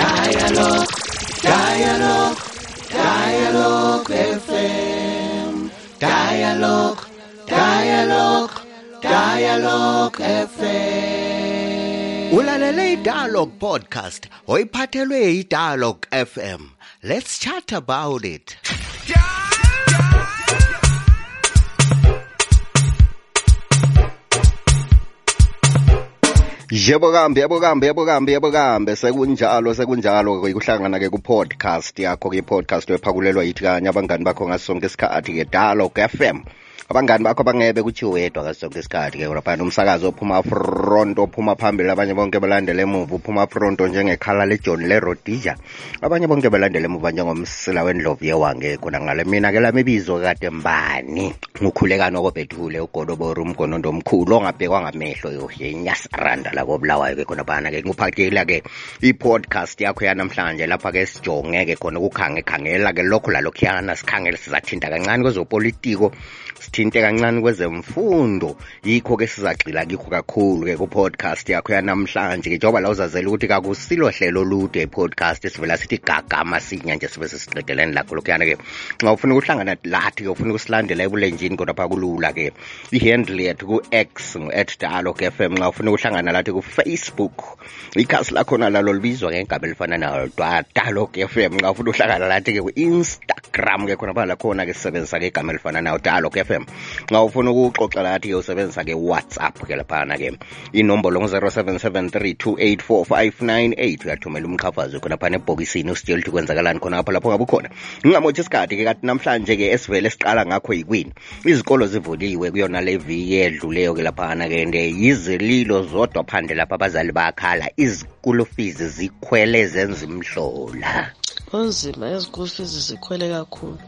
Dialogue, Dialogue, Dialogue FM. Dialogue, Dialogue, Dialogue FM. Ulalele iDialogue podcast oyiphathelwe iDialogue FM. Let's chat about it. Yebo kambe yebo kambe yebo kambe yebo kambe sekunjalo sekunjalo ke kuhlangana ke ku podcast yakho ke podcast ephakulelwa yithi kanye abangani bakho ngaso sonke isikhathi ke Dialogue FM abangani bakho bangebe kuthi wedwa ngaso sonke isikhathi ke lapha umsakazo ophuma front ophuma phambili. Abanye bonke belandele emuva uphuma front njengekhala leJohn leRodija abanye bonke belandele emuva njengomsila wendlovu yewange khona ngale mina ke lami ibizo kade mbani? Ngukhulekano kobethule ugodobora umgonondo omkhulu ongabhekwa ngamehlo yohe inyasaranda la kobulawayo ke khona bana ke. Nguphathela ke i-podcast yakho yanamhlanje lapha ke sijonge ke khona ukukhange khangela ke lokho lalokhuyana sikhangele sizathinta kancane kwezopolitiko. Sithinte kancane kwezemfundo. Yikho ke sizagxila kikho kakhulu ke ku-podcast yakho yanamhlanje ke njengoba la uzazela ukuthi kakusilo hlelo olude i-podcast sivela sithi gagama sinya nje sibe sesiqedeleni lakho lokhuyana ke. Xa ufuna ukuhlangana lathi ke ufuna ukusilandela ebulenjini kodwa pha kulula ke i-handle yethu ku-x ngu-at dialogue fm xa ufuna ukuhlangana lathi ku-facebook ikhasi lakhona lalo libizwa ngegama elifana nalo dialogue fm xa ufuna ukuhlangana lathi ke ku-instagram ke khona pha lakhona ke sisebenzisa ke igama elifana nayo dialog f fm nxa ufuna ukuxoxa lathi ke usebenzisa ke whatsapp ke laphana ke inombolo ngu-0773284598 uyathumela umqhafazo khonaphana ebhokisini usitshela ukuthi kwenzakalani khonapho lapho ngabe khona. Ngingamothi isikhathi ke kathi namhlanje ke esivele siqala ngakho yikwini. Izikolo zivuliwe kuyona le viki edluleyo ke laphana ke nde yizililo zodwa phandle lapha abazali bayakhala izikolo fees zikhwele zenza imhlola kunzima ezi-school fees zikhwele kakhulu.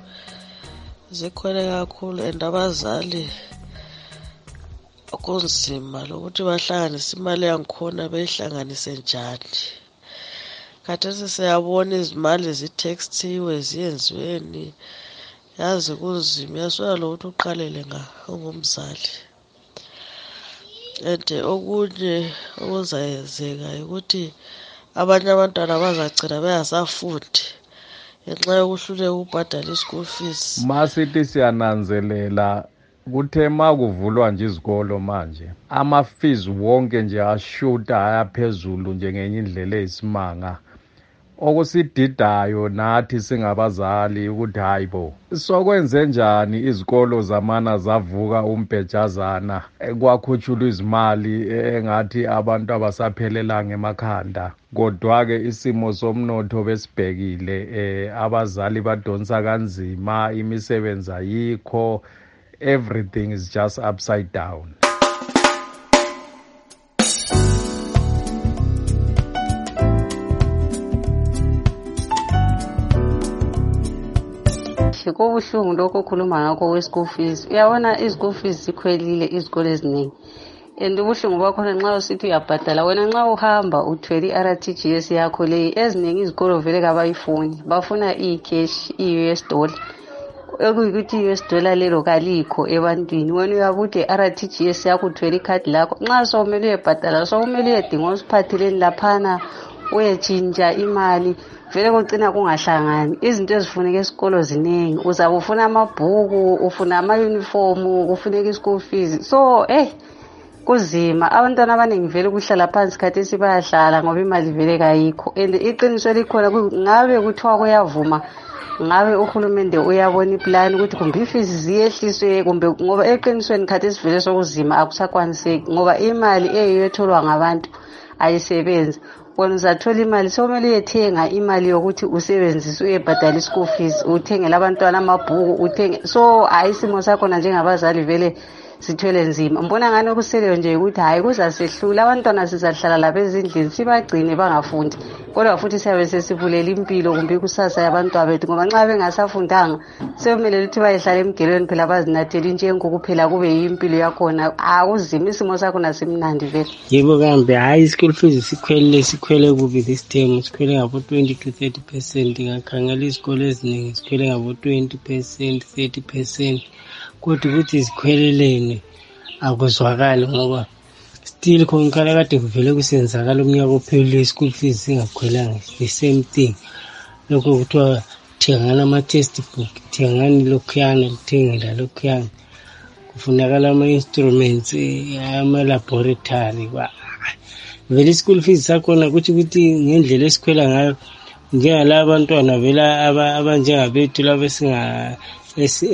Zikhwele kakhulu and abazali kunzima lokuthi bahlanganise imali yangikhona beyihlanganise njani. Khathesi siyabona izimali zitextiwe ziyenziweni yazi kunzima uyaswela lokuthi uqalele nga ungumzali. And okunye okuzayenzeka ukuthi abanye abantwana bazagcina bengasafundi ngenxa yokuhluleka ukubhadala i-school fees. Masithi siyananzelela kuthe ma kuvulwa nje izikolo manje ama-fees wonke nje ashuta ayaphezulu njengenye indlela eyisimanga. Okusididayo nathi singabazali ukuthi hayi bo sokwenze njani izikolo zamana zavuka umbhejazana kwakhutshulwa izimali engathi abantu abasaphelelanga emakhanda kodwa-ke isimo somnotho besibhekile eh abazali badonsa kanzima imisebenzi ayikho everything is just upside down. Kubuhlungu lokho okhuluma ngakho kwe-school fees. Uyabona i-school fees zikhwelile izikolo eziningi. And ubuhlungu bakhona nxa usithi uyabhadala wena nxa uhamba uthwele i-r t g s yakho leyi eziningi izikolo vele kabayifuni. Bafuna iyi-cash i-u s dollar. Ekuyikuthi i-u s dollar lelo kalikho ebantwini. Wena uyabe ude i-r t g s yakho uthwele ikhadi lakho. Nxa sokumele uyebhadala sokumele uyedinga osiphatheleni laphana uyetshintsha imali vele kucina kungahlangani. Izinto ezifuneka esikolo ziningi. Uzabe ufuna amabhuku ufuna amayunifomu kufuneka i-school fees. So eh kuzima abantwana abaningi vele kuhlala phansi khathi esibayahlala ngoba imali vele kayikho. And iqiniso elikhona ngabe kuthiwa kuyavuma ngabe uhulumende uyabona iplani ukuthi kumbe ifisi ziyehliswe kumbe ngoba eqinisweni khathi esivele sokuzima akusakwaniseki ngoba imali eyiyo etholwa ngabantu ayisebenzi wena uzathola imali. Sokumele uyethenga imali yokuthi usebenzise uyebhadala i-school fees uthengele abantwana amabhuku uthenge so hayi isimo sakhona njengabazali vele sithwele nzima. Mbona ngani okuseleyo nje ukuthi hhayi kuzasehlula. Abantwana sizahlala labo ezindlini sibagcine bangafundi. Kodwa futhi siyabe sesivulela impilo kumbe ikusasa yabantwana bethu ngoba nxa bengasafundanga sekumele ukuthi bayehlala emgelweni phela bazinathela intshengo kuphela kube yimpilo yakhona. Akuzima isimo sakhona simnandi vele. Yebo kambe hhayi i-school fees sikhwelile sikhwele kubi this term sikhwele ngabo-twenty to thirty percent. Ngakhangela izikolo eziningi sikhwele ngabo-twenty percent thirty percent kodwa ukuthi zikhweleleni akuzwakali ngoba still khonakhala kade kuvele kusenzakala umnyaka ophelile i-school fees singakhwelanga the same thing. Lokho kuthiwa thengani ama-textbook thengani lokhuyana kuthengela lokhuyana. Kufunakala ama-instruments ama-laboratory vele i-school fees sakhona kutho ukuthi ngendlela esikhwela ngayo njengala abantwana vele abanjengabethu laba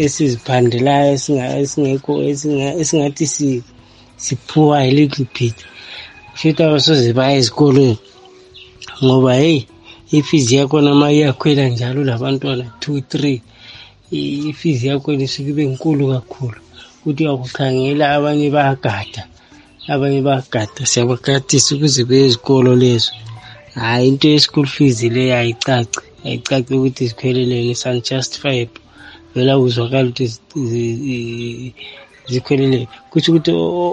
esiziphandelayo esingekho esingathi siphuwa a little bit kushuthi abasoze baya ezikolweni ngoba heyi ifizi yakhona ma iyakhwela njalo labantwana two three ifizi yakhona isuke ibe nkulu kakhulu. Kuthi wakukhangela abanye bayagada abanye bayagada. Siyabagadisa ukuze beye ezikolo lezo. Hhayi into ye-school fees leyo ayicaci ayicaci ukuthi zikhweleleni is-unjustifiable vele akuzwakala ukuthi zikhweleleni kusho ukuthi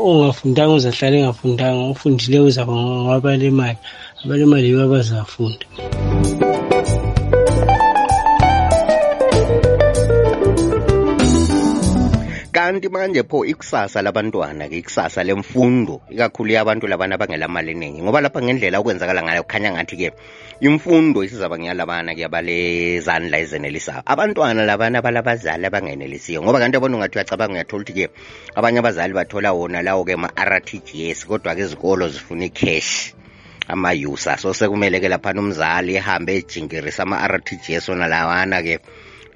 ongafundanga uzahlala engafundanga ofundileyo uzaba ngabalemali abalemali yibo abazafunda kanti manje pho ikusasa labantwana-ke ikusasa lemfundo ikakhulu yabantu labana abangelamali eningi ngoba lapha ngendlela okwenzakala ngayo kukhanya ngathi-ke imfundo isizaba ngeyalabana-ke abalezandla ezenelisayo abantwana labana balabazali abangenelisiyo ngoba kanti yabona ungathi uyacabanga uyathola ukuthi-ke abanye abazali bathola wona lawo-ke ma-r t g s kodwa-ke izikolo zifuna ikheshi ama-usa so sekumele-ke laphana umzali ehambe ejingirisa ama-r t g s wona lawana-ke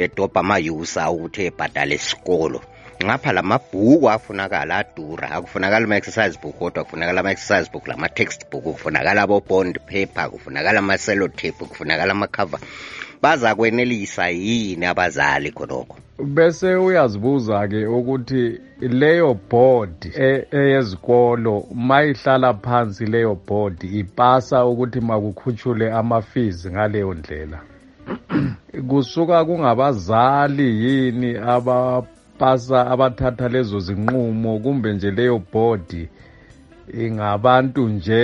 edobha ama-usa ukuthi ebhadale isikolo. Ngapha lamabhuku afunakala adura akufunakala ama-exercise book kodwa kufunakala ama-exercise book lama-textbook kufunakala abo-bond paper kufunakala ama-cellotape kufunakala amakhava baza kwenelisa yini abazali khonokho? Bese uyazibuza-ke ukuthi leyo board eyezikolo mayihlala phansi leyo board ipasa ukuthi makukhutshule ama-fees ngaleyo ndlela? Kusuka kungabazali yini aba pasa abathatha lezo zinqumo kumbe nje leyo body ingabantu nje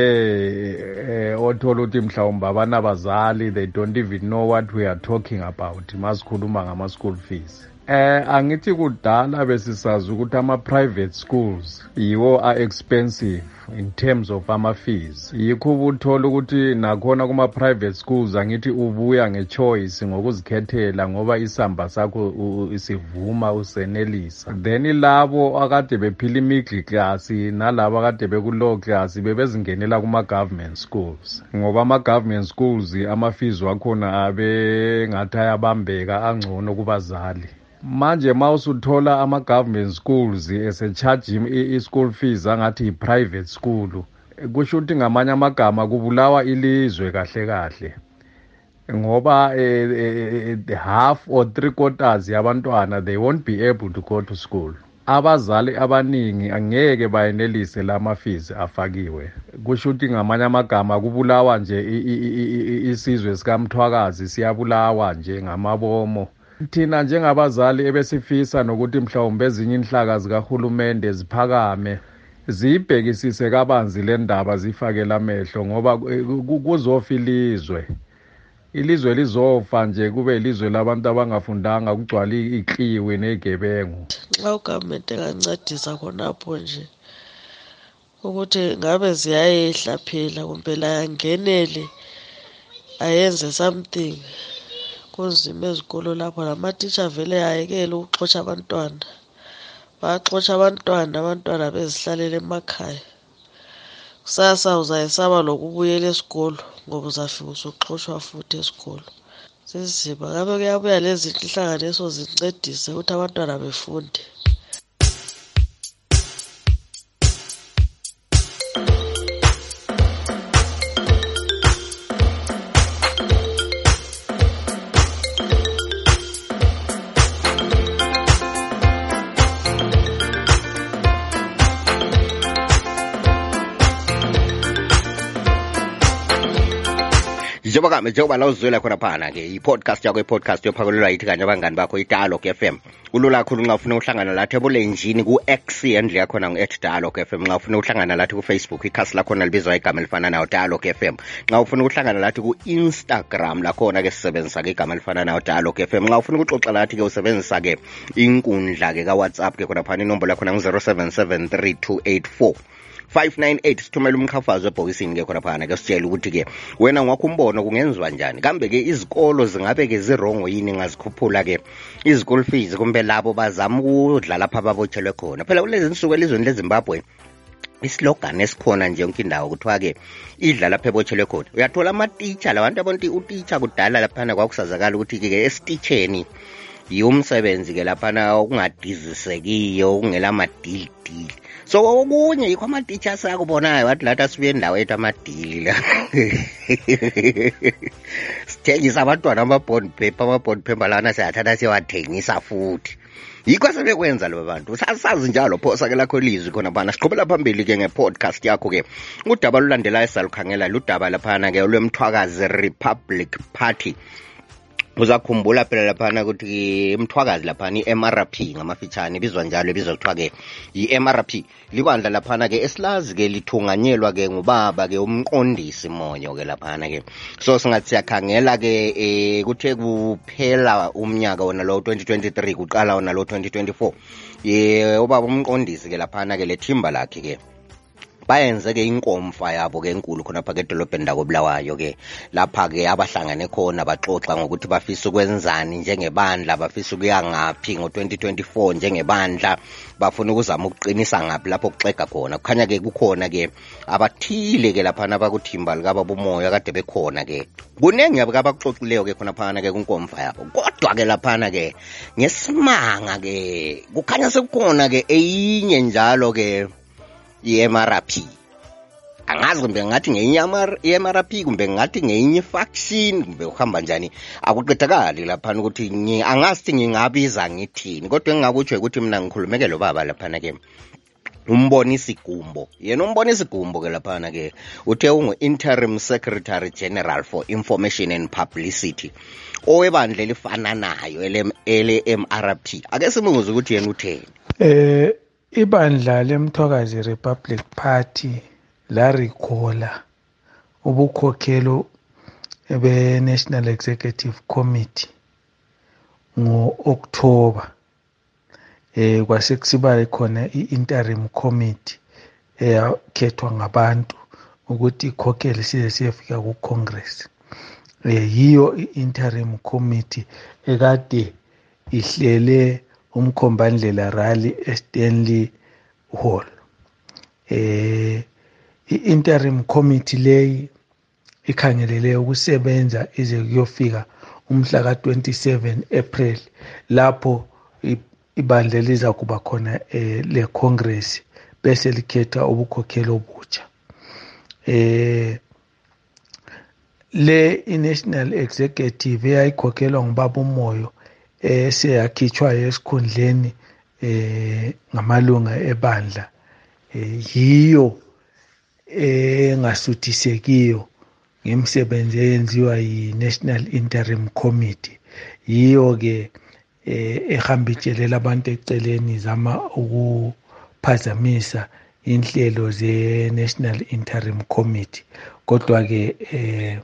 eh, othola ukuthi mhlawumbe abanabazali they don't even know what we are talking about masikhuluma ngama-school fees. Eh angithi kudala besisazi ukuthi ama-private schools yiwo are-expensive in terms of ama-fees yikho ubuthola ukuthi nakhona kuma-private schools angithi ubuya nge-choice ngokuzikhethela ngoba isamba sakho sivuma usenelisa. Then labo akade bephila imiddle class nalabo akade bekulow class bebezingenela kuma-government schools. Ngoba ama-government schools ama-fees wakhona abe ngathi ayabambeka angcono kubazali. Manje ma usuthola ama-government schools esecharge i-school fees angathi i-private school. Kusho ukuthi ngamanye amagama kubulawa ilizwe kahle kahle. Ngoba eh, eh, half or three quarters yabantwana they won't be able to go to school. Abazali abaningi angeke bayenelise lama fees afakiwe. Kusho ukuthi ngamanye amagama kubulawa nje isizwe sikamthwakazi siyabulawa nje ngamabomo. Thina njengabazali ebesifisa nokuthi mhlawumbe ezinye inhlaka zikahulumende ziphakame ziyibhekisise kabanzi le ndaba zifakele amehlo ngoba kuzofa ilizwe. Ilizwe lizofa nje kube ilizwe labantu abangafundanga kugcwala ikliwi negebengu. Xa ugavumenti engancedisa khonapho nje ukuthi ngabe ziyayehla phela kumbe layangenele ayenze something. Kunzima ezikolo lapho namatitsha vele ayekele ukuxotsha abantwana. Bayaxotsha abantwana abantwana bezihlalele emakhaya. Kusasa uzayesaba lokubuyela esikolo ngoba uzafika usuxoshwa futhi esikolo. Zinzima ngabe kuyabuya lezi inhlanganiso zincedise ukuthi abantwana befunde. Njengoba la uzizwela khona phana-ke i-podcast yakho i-podcast yophakelelwa yithi kanye abangani bakho i-dialog f m. Kulula kakhulu nxa ufuna uhlangana lathi ebulenjini ku-x endle yakhona ngu-at dialog f m. Nxa ufuna uhlangana lathi kufacebook ikhasi lakhona libizwa igama elifananayo dialog f m. Nxa ufuna ukuhlangana lathi ku-instagram lakhona-ke sisebenzisa-ke igama elifananayo dialog f m. Nxa ufuna ukuxoxa lathi-ke usebenzisa-ke inkundla-ke kawhatsapp-ke khona phana inombolo yakhona ngu-zero seven seven three two eight four 598 sithumele umqhafazo ebhokisini ke khona phana ke sitshele ukuthi-ke wena ngwakho umbono kungenziwa njani? Kambe-ke izikolo zingabe-ke zirongo yini ngazikhuphula ke? Izikolo fees kumbe labo bazama ukudlala pha babotshelwe khona. Phela kulezi nsuku elizweni lezimbabwe islogan esikhona nje yonke indawo kuthiwa-ke idla lapha ebotshelwe khona. Uyathola amatitsha labantu abonti utitsha kudala laphana kwakusazakala ukuthi-ke esititsheni yiwo umsebenzi-ke laphana okungadizisekiyo okungela madilidili so okunye yikho amatitsha asakubonayo wathi lathi asibuye endawo ethu amadili la. Sithengisa abantwana ama-bond paper ama-bond paper lawana siyathatha siyawathengisa futhi. Yikho sebekwenza laba bantu. Sasazi njalo phosa ke lakho ilizwi khona phana siqhubela phambili-ke nge-podcast yakho-ke udaba lulandelayo salukhangela ludaba laphana-ke lwemthwakazi republic party. Uzakhumbula phela laphana ukuthi imthwakazi laphana i-mrp ngamafitshane ibizwa njalo ibizwa kuthiwa-ke yi-mrp libandla laphana-ke esilazi-ke lithunganyelwa-ke ngubaba-ke umqondisi monyo-ke laphana-ke so singathi siyakhangela-ke um kuthe kuphela umnyaka wona lo 2023 kuqala wona lo 2024 ye ubaba umqondisi-ke laphana-ke lethimba lakhe-ke. Bayenze-ke inkomfa yabo-ke enkulu khonapha ke edolobheni lakobulawayo-ke. Lapha-ke abahlangane khona baxoxa ngokuthi bafisa ukwenzani njengebandla bafisa ukuya ngaphi ngo-2024 njengebandla bafuna ukuzama ukuqinisa ngaphi lapho kuxega khona. Kukhanya-ke kukhona-ke abathile-ke laphana bakuthimba likababumoya kade bekhona-ke. Kuningi yabo abakuxoxileyo-ke khonaphana-ke kunkomfa yabo. Kodwa-ke laphana-ke ngesimanga-ke kukhanya sekukhona-ke eyinye njalo-ke i-MRP angazi kumbe ngathi ngeyinye i-MRP kumbe ngathi ngeyinye faction kumbe uhamba njani. Akuqedakali laphana ukuthi angazi ukuthi ngingabiza ngithini kodwa engingakutsho ukuthi mina ngikhulumeke lo baba laphana-ke. Umbonisi gumbo yena umbonisi gumbo ke laphana ke uthe ungu-interim secretary general for information and publicity owebandla elifananayo ele-mrp ake simuze ukuthi yena utheni? Eh ibandla lemthokazi republic party larikhola ubukhokhelo be-national executive committee ngo-october eh kwase kusiba khona i-interim committee eyakhethwa ngabantu ukuthi ikhokhele size siyefika ku-congress. Eh yiyo i-interim committee ekade ihlele umkhombandlela rally eStanley Hall. Eh i-interim committee leyi ikhangelele ukusebenza ize kuyofika umhla ka27 April lapho ibandla liza kuba khona eh le congress bese likhetha ubukhokheli obutsha. Eh le i-national executive eyayikhokhelwa ngubaba umoyo eseyakhitshwa esikhundleni eh ngamalunga ebandla yiyo engasuthisekiyo ngemisebenzi eyenziwa yi-national interim committee. Yiyo ke ehamba itshelela abantu eceleni zama ukuphazamisa inhlelo ze-national interim committee. Kodwa ke eh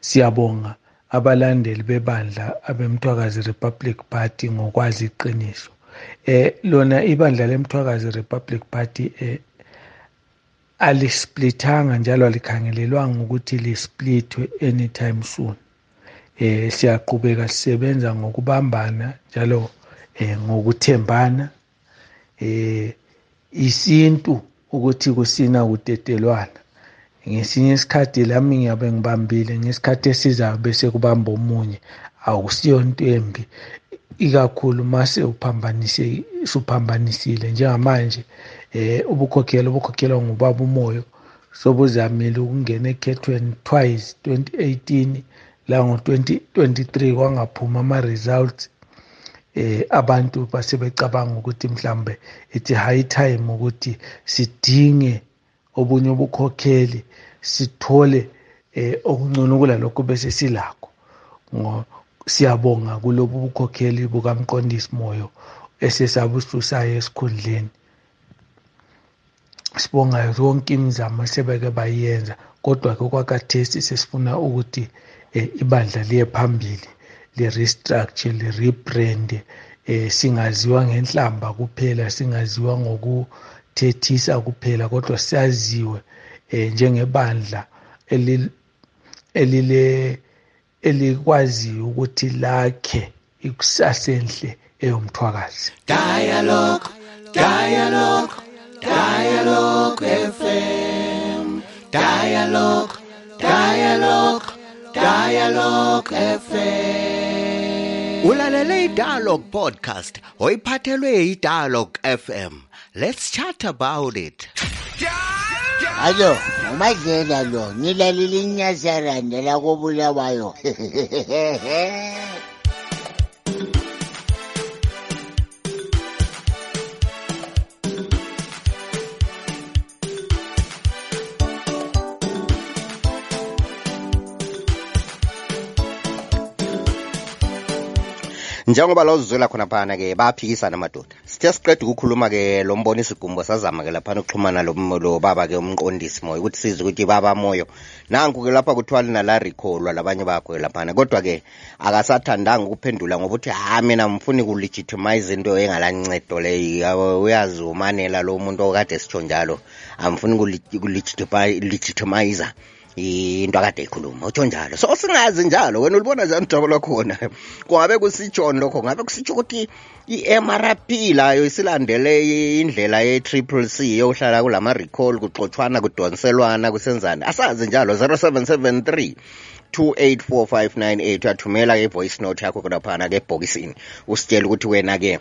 siyabonga abalandeli bebandla abemthwakazi republic party ngokwazi iqiniso. Eh lona ibandla lemthwakazi republic party eh alisplithanga njalo alikhangelelwanga ukuthi lisplithwe anytime soon. Eh siyaqhubeka sisebenza ngokubambana njalo eh ngokuthembana. Eh isintu ukuthi kusina kutetelwana ngesinye isikhathi lami ngiyabe ngibambile ngesikhathi esizayo bese kubamba omunye. Akusiyo into embi ikakhulu mase uphambanise suphambanisile njengamanje eh ubukhokhelo obukhokhelwa ngubaba umoyo sobuzamile ukungena ekhethweni twice 2018 la ngo-2023 kwangaphuma ama-results eh abantu basebecabanga ukuthi mhlambe ithi high time ukuthi sidinge obunye ubukhokheli sithole eh okungcono kulalokho bese silakho. Siyabonga kulobu bukhokheli bukamqondisi moyo esesabususayo esikhundleni. Sibonga yonke imizamo sebeke bayenza kodwa ke kwakathesi sesifuna ukuthi eh, ibandla liye phambili li-restructure li-rebrand eh, singaziwa ngenhlamba kuphela singaziwa ngoku ukuthethisa kuphela kodwa siyaziwe eh, njengebandla eli- elile elikwaziyo ukuthi lakhe ikusasa enhle eyomthwakazi Dialogue, dialogue, dialogue FM. Dialogue, dialogue, dialogue FM. Ulalele iDialogue podcast oyiphathelwe yiDialogue FM. Let's chat about it. Alo, umadlela lo, nilalile inyazaranda la kobulawayo. njengoba lozwela khona phana ke bayaphikisana amadoda. Sithe siqeda ukukhuluma ke lo mbona isigumbo sazama ke laphana ukuxhumana lo lo baba ke umqondisi moyo ukuthi size ukuthi baba moyo. Nanku ke lapha kuthiwa linala recall labanye bakho ke laphana kodwa ke akasathandanga ukuphendula ngoba uthi ha mina mfuni kulegitimize into engalancedo leyo uyazi umanela lo muntu okade sitsho njalo. Amfuni kulegitimize into akade ikhuluma utsho njalo. So singazi njalo wena ulibona njani ujabo lwakhona? Kungabe kusitshoni lokho ngabe kusitsho ukuthi i-mrp layo isilandele indlela ye-triple c yohlala kulama recall kuxotshwana kudonselwana kusenzani? Asazi njalo 0773 284598 uyathumela ke i-voice note yakho khonaphana ke ebhokisini. Usitshela ukuthi wena-ke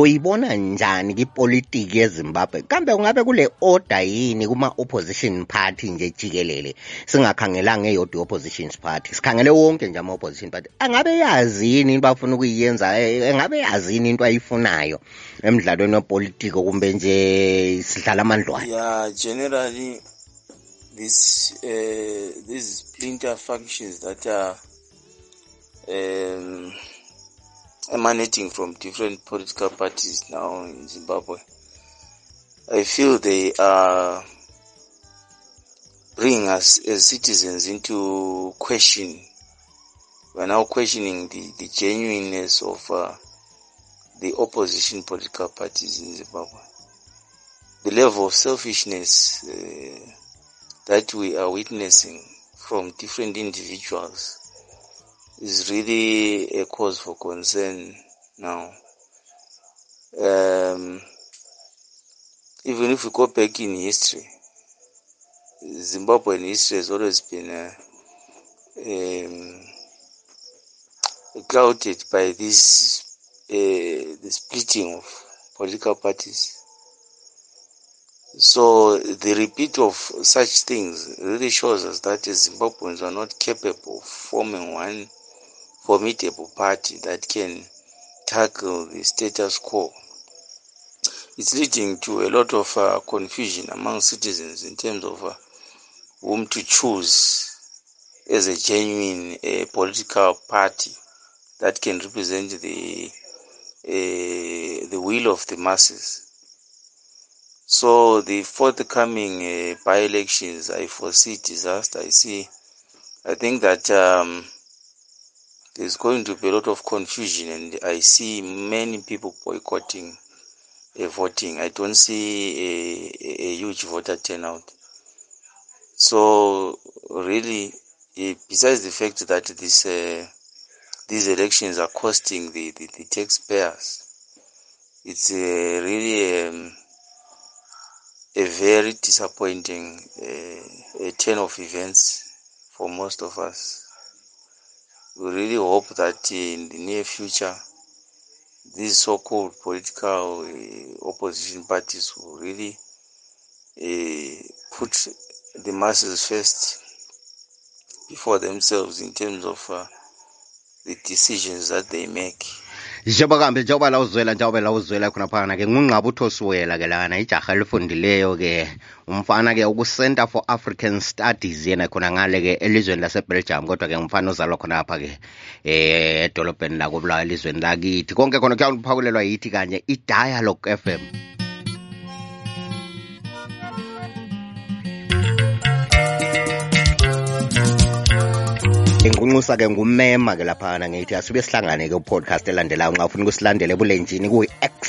uyibona njani kipolitiki yezimbabwe? Kambe kungabe kule order yini kuma-opposition party nje jikelele? Singakhangelanga eyodwa i-opposition party sikhangele wonke nje ama-opposition party. Angabe yazi yini bafuna ukuyenza engabe yazi yini into ayifunayo emdlalweni wepolitiki kumbe nje sidlala amandlwane Yeah, generally, this uh, these splinter functions that are um, emanating from different political parties now in Zimbabwe, I feel they are bringing us as citizens into question. We're now questioning the, the genuineness of uh, the opposition political parties in Zimbabwe. The level of selfishness uh, that we are witnessing from different individuals is really a cause for concern now. Um, even if we go back in history, Zimbabwean history has always been uh, um, clouded by this uh, the splitting of political parties. So the repeat of such things really shows us that Zimbabweans are not capable of forming one formidable party that can tackle the status quo. It's leading to a lot of uh, confusion among citizens in terms of uh, whom to choose as a genuine uh, political party that can represent the uh, the will of the masses. So the forthcoming uh, by-elections, I foresee disaster. I see. I think that um, there's going to be a lot of confusion, and I see many people boycotting uh, voting. I don't see a, a, huge voter turnout. So really, eh, besides the fact that this uh, these elections are costing the, the, the taxpayers, it's really um, a very disappointing turn of events for most of us. We really hope that in the near future, these so-called political uh, opposition parties will really uh, put the masses first before themselves in terms of uh, the decisions that they make. Njengoba kambe njengoba la uzwela njengoba la uzwela khona phana ke ngungqaba uthosiwela ke lana ijaha elifundileyo ke umfana ke uku-center for african studies yena khona ngale ke elizweni lasebelgium kodwa ke umfana ozalwa khona apha ke eh edolobheni lakobulawa elizweni lakithi. Konke khona kuyaphakulelwa yithi kanye i-dialogue f m inqunqusa ke ngumema ke laphana ngithi asibe sihlangane ke upodcast elandelayo nxa ufuna ukusilandela ebulenjini kuyi-x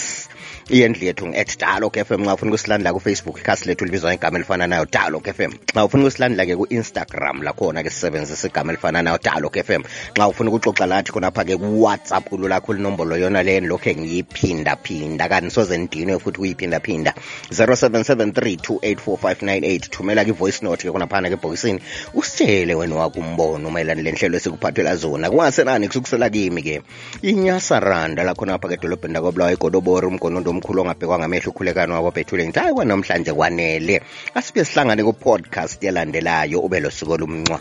iyendlu yethu ngu-at dialog fm xa ufuna ukusilandela kufacebook ikhasi lethu libizwa ngegama elifana nayo dialog fm xa ufuna ukusilandela-ke ku-instagram lakhona-ke sisebenzisa igama elifananayo dialog fm xa ufuna ukuxoxa lathi khonapha-ke kuwhatsapp kulula lakho linombolo yona leyo lokhe ngiyiphindaphinda. Kanti soze ndinwe futhi kuyiphindaphinda. 0773284598 thumela ki-voice note ke khonaphana ke ebhokisini. Usitshele wena wakumbono mayelana lenhlelo esikuphathela zona. Kungasenani kusukusela kimi-ke? Inyasaranda lakhonapha ke edolobheni lakobulawa igodobori umgonondo omkhulu ongabhekwa ngamehlo ukhulekano wakwabhethule ngithi hayi kwanamhlanje kwanele. Asibe sihlangane ku-podcast yalandelayo ube lo suku olumncwa.